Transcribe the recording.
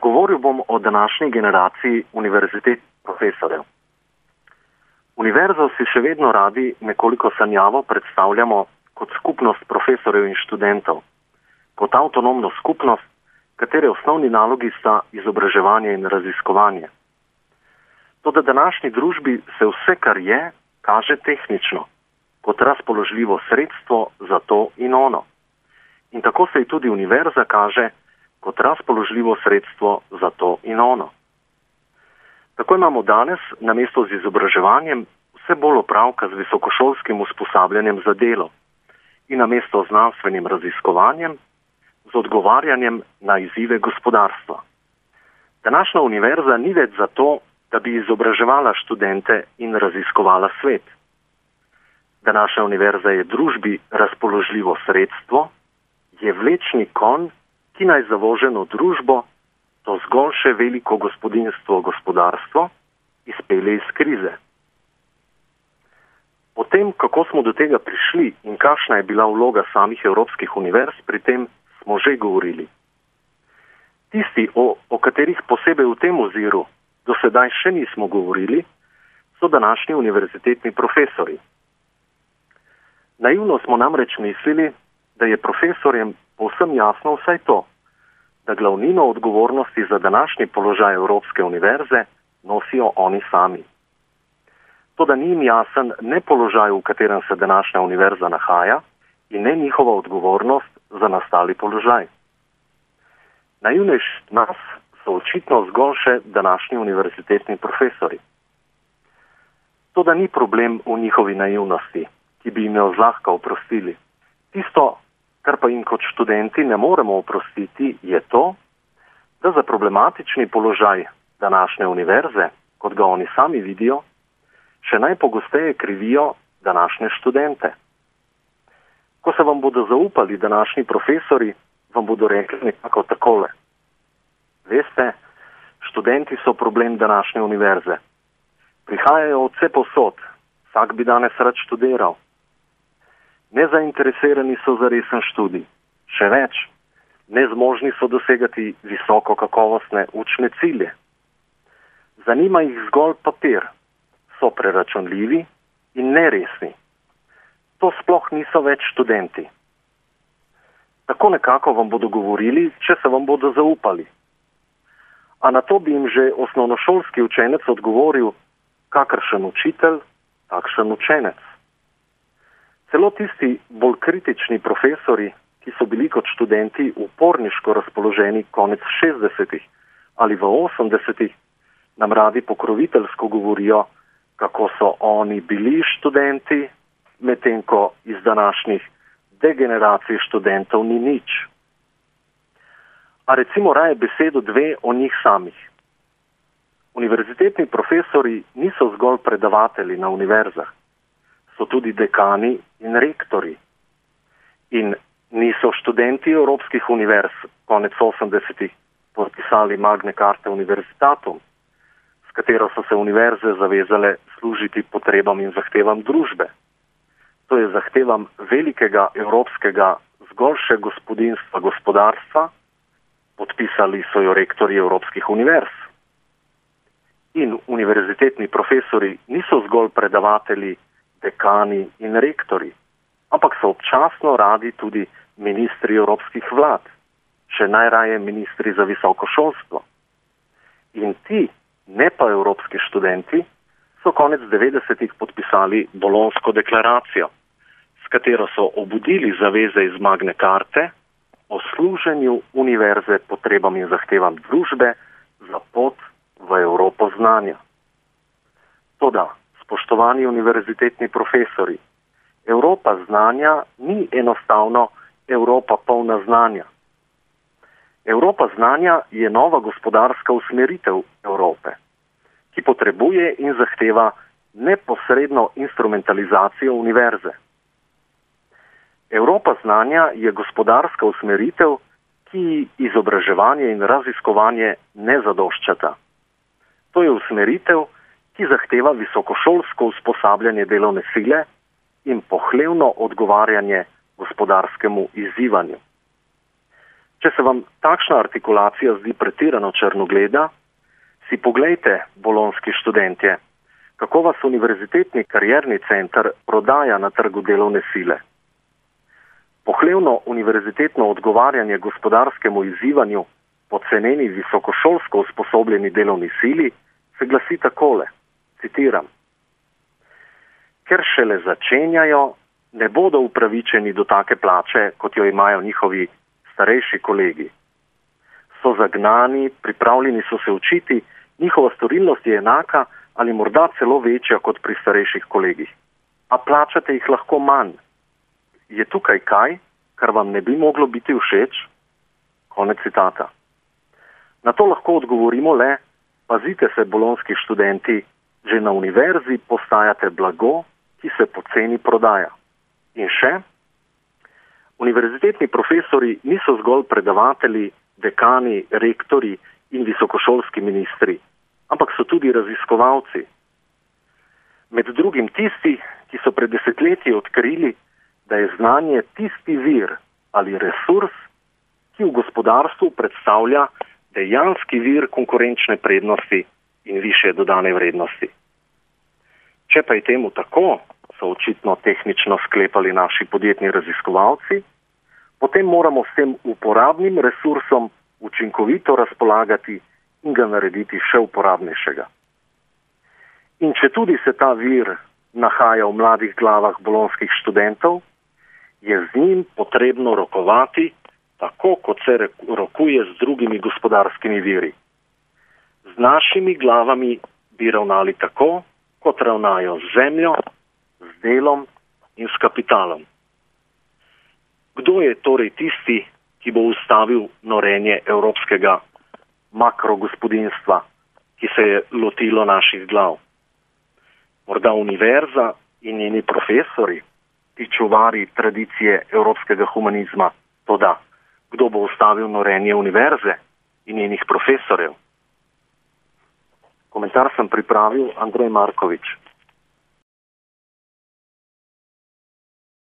Govoril bom o današnji generaciji univerzitetnih profesorjev. Univerzo si še vedno radi nekoliko sanjavo predstavljamo kot skupnost profesorjev in študentov, kot avtonomno skupnost, katere osnovni nalogi sta izobraževanje in raziskovanje. Toda današnji družbi se vse, kar je, kaže tehnično, kot razpoložljivo sredstvo za to in ono. In tako se ji tudi univerza kaže kot razpoložljivo sredstvo za to in ono. Tako imamo danes na mesto z izobraževanjem vse bolj opravka z visokošolskim usposabljanjem za delo in na mesto znanstvenim raziskovanjem z odgovarjanjem na izzive gospodarstva. Današnja univerza ni več zato, da bi izobraževala študente in raziskovala svet. Današnja univerza je družbi razpoložljivo sredstvo, je vlečni kon, ki naj zavoženo družbo, to zgolj še veliko gospodinstvo gospodarstvo, izpele iz krize. O tem, kako smo do tega prišli in kakšna je bila vloga samih evropskih univerz, pri tem smo že govorili. Tisti, o, o katerih posebej v tem oziru do sedaj še nismo govorili, so današnji univerzitetni profesori. Naivno smo namreč mislili, da je profesorjem povsem jasno vsaj to, da glavnino odgovornosti za današnji položaj Evropske univerze nosijo oni sami. To, da ni jim jasen ne položaj, v katerem se današnja univerza nahaja, in ne njihova odgovornost za nastali položaj. Naivnejš nas so očitno zgolj še današnji univerzitetni profesori. To, da ni problem v njihovi naivnosti, ki bi jim jo zlahka oprostili. Tisto, kar pa jim kot študenti ne moremo oprostiti, je to, da za problematični položaj današnje univerze, kot ga oni sami vidijo, še najpogosteje krivijo današnje študente. Ko se vam bodo zaupali današnji profesori, vam bodo rekli nekako takole. Veste, študenti so problem današnje univerze. Prihajajo od vse posod, vsak bi danes rad študiral. Nezainteresirani so za resen študij. Še več, nezmožni so dosegati visoko kakovostne učne cilje. Zanima jih zgolj papir, so preračunljivi in neresni to sploh niso več študenti. Tako nekako vam bodo govorili, če se vam bodo zaupali. A na to bi jim že osnovnošolski učenec odgovoril, kakršen učitelj, takšen učenec. Celo tisti bolj kritični profesori, ki so bili kot študenti uporniško razpoloženi konec 60-ih ali v 80-ih, nam radi pokroviteljsko govorijo, kako so oni bili študenti, medtem ko iz današnjih degeneracij študentov ni nič. A recimo raje besedo dve o njih samih. Univerzitetni profesori niso zgolj predavatelji na univerzah, so tudi dekani in rektori. In niso študenti evropskih univerz konec 80-ih podpisali Magne Carte Universitatum, s katero so se univerze zavezale služiti potrebam in zahtevam družbe to je zahtevam velikega evropskega zgolj še gospodinstva gospodarstva, podpisali so jo rektori evropskih univerz. In univerzitetni profesori niso zgolj predavateli, dekani in rektori, ampak so občasno radi tudi ministri evropskih vlad, še najraje ministri za visoko šolstvo. In ti, ne pa evropski študenti, so konec 90-ih podpisali Bolonsko deklaracijo katero so obudili zaveze iz magne karte o služenju univerze potrebam in zahtevam družbe za pot v Evropo znanja. Toda, spoštovani univerzitetni profesori, Evropa znanja ni enostavno Evropa polna znanja. Evropa znanja je nova gospodarska usmeritev Evrope, ki potrebuje in zahteva neposredno instrumentalizacijo univerze. Evropa znanja je gospodarska usmeritev, ki izobraževanje in raziskovanje ne zadoščata. To je usmeritev, ki zahteva visokošolsko usposabljanje delovne sile in pohlevno odgovarjanje gospodarskemu izzivanju. Če se vam takšna artikulacija zdi pretirano črnogleda, si pogledajte, bolonski študentje, kako vas univerzitetni karjerni center prodaja na trgu delovne sile. Pohlevno univerzitetno odgovarjanje gospodarskemu izzivanju po ceneni visokošolsko usposobljeni delovni sili se glasi takole, citiram. Ker šele začenjajo, ne bodo upravičeni do take plače, kot jo imajo njihovi starejši kolegi. So zagnani, pripravljeni so se učiti, njihova storilnost je enaka ali morda celo večja kot pri starejših kolegih. A plačate jih lahko manj. Je tukaj kaj, kar vam ne bi moglo biti všeč? Konec citata. Na to lahko odgovorimo le, pazite se, bolonski študenti, že na univerzi postajate blago, ki se poceni prodaja. In še, univerzitetni profesori niso zgolj predavatelji, dekani, rektori in visokošolski ministri, ampak so tudi raziskovalci. Med drugim tisti, ki so pred desetletji odkrili, da je znanje tisti vir ali resurs, ki v gospodarstvu predstavlja dejanski vir konkurenčne prednosti in više dodane vrednosti. Če pa je temu tako, so očitno tehnično sklepali naši podjetni raziskovalci, potem moramo s tem uporabnim resursom učinkovito razpolagati in ga narediti še uporabnejšega. In če tudi se ta vir nahaja v mladih glavah bolonskih študentov, je z njim potrebno rokovati tako, kot se rokuje z drugimi gospodarskimi viri. Našimi glavami bi ravnali tako, kot ravnajo z zemljo, z delom in s kapitalom. Kdo je torej tisti, ki bo ustavil norenje evropskega makrogospodinstva, ki se je lotilo naših glav. Morda univerza in njeni profesori, ti čuvari tradicije evropskega humanizma, to da, kdo bo ustavil norenje univerze in njenih profesorjev. Komentar sem pripravil Andrej Markovič.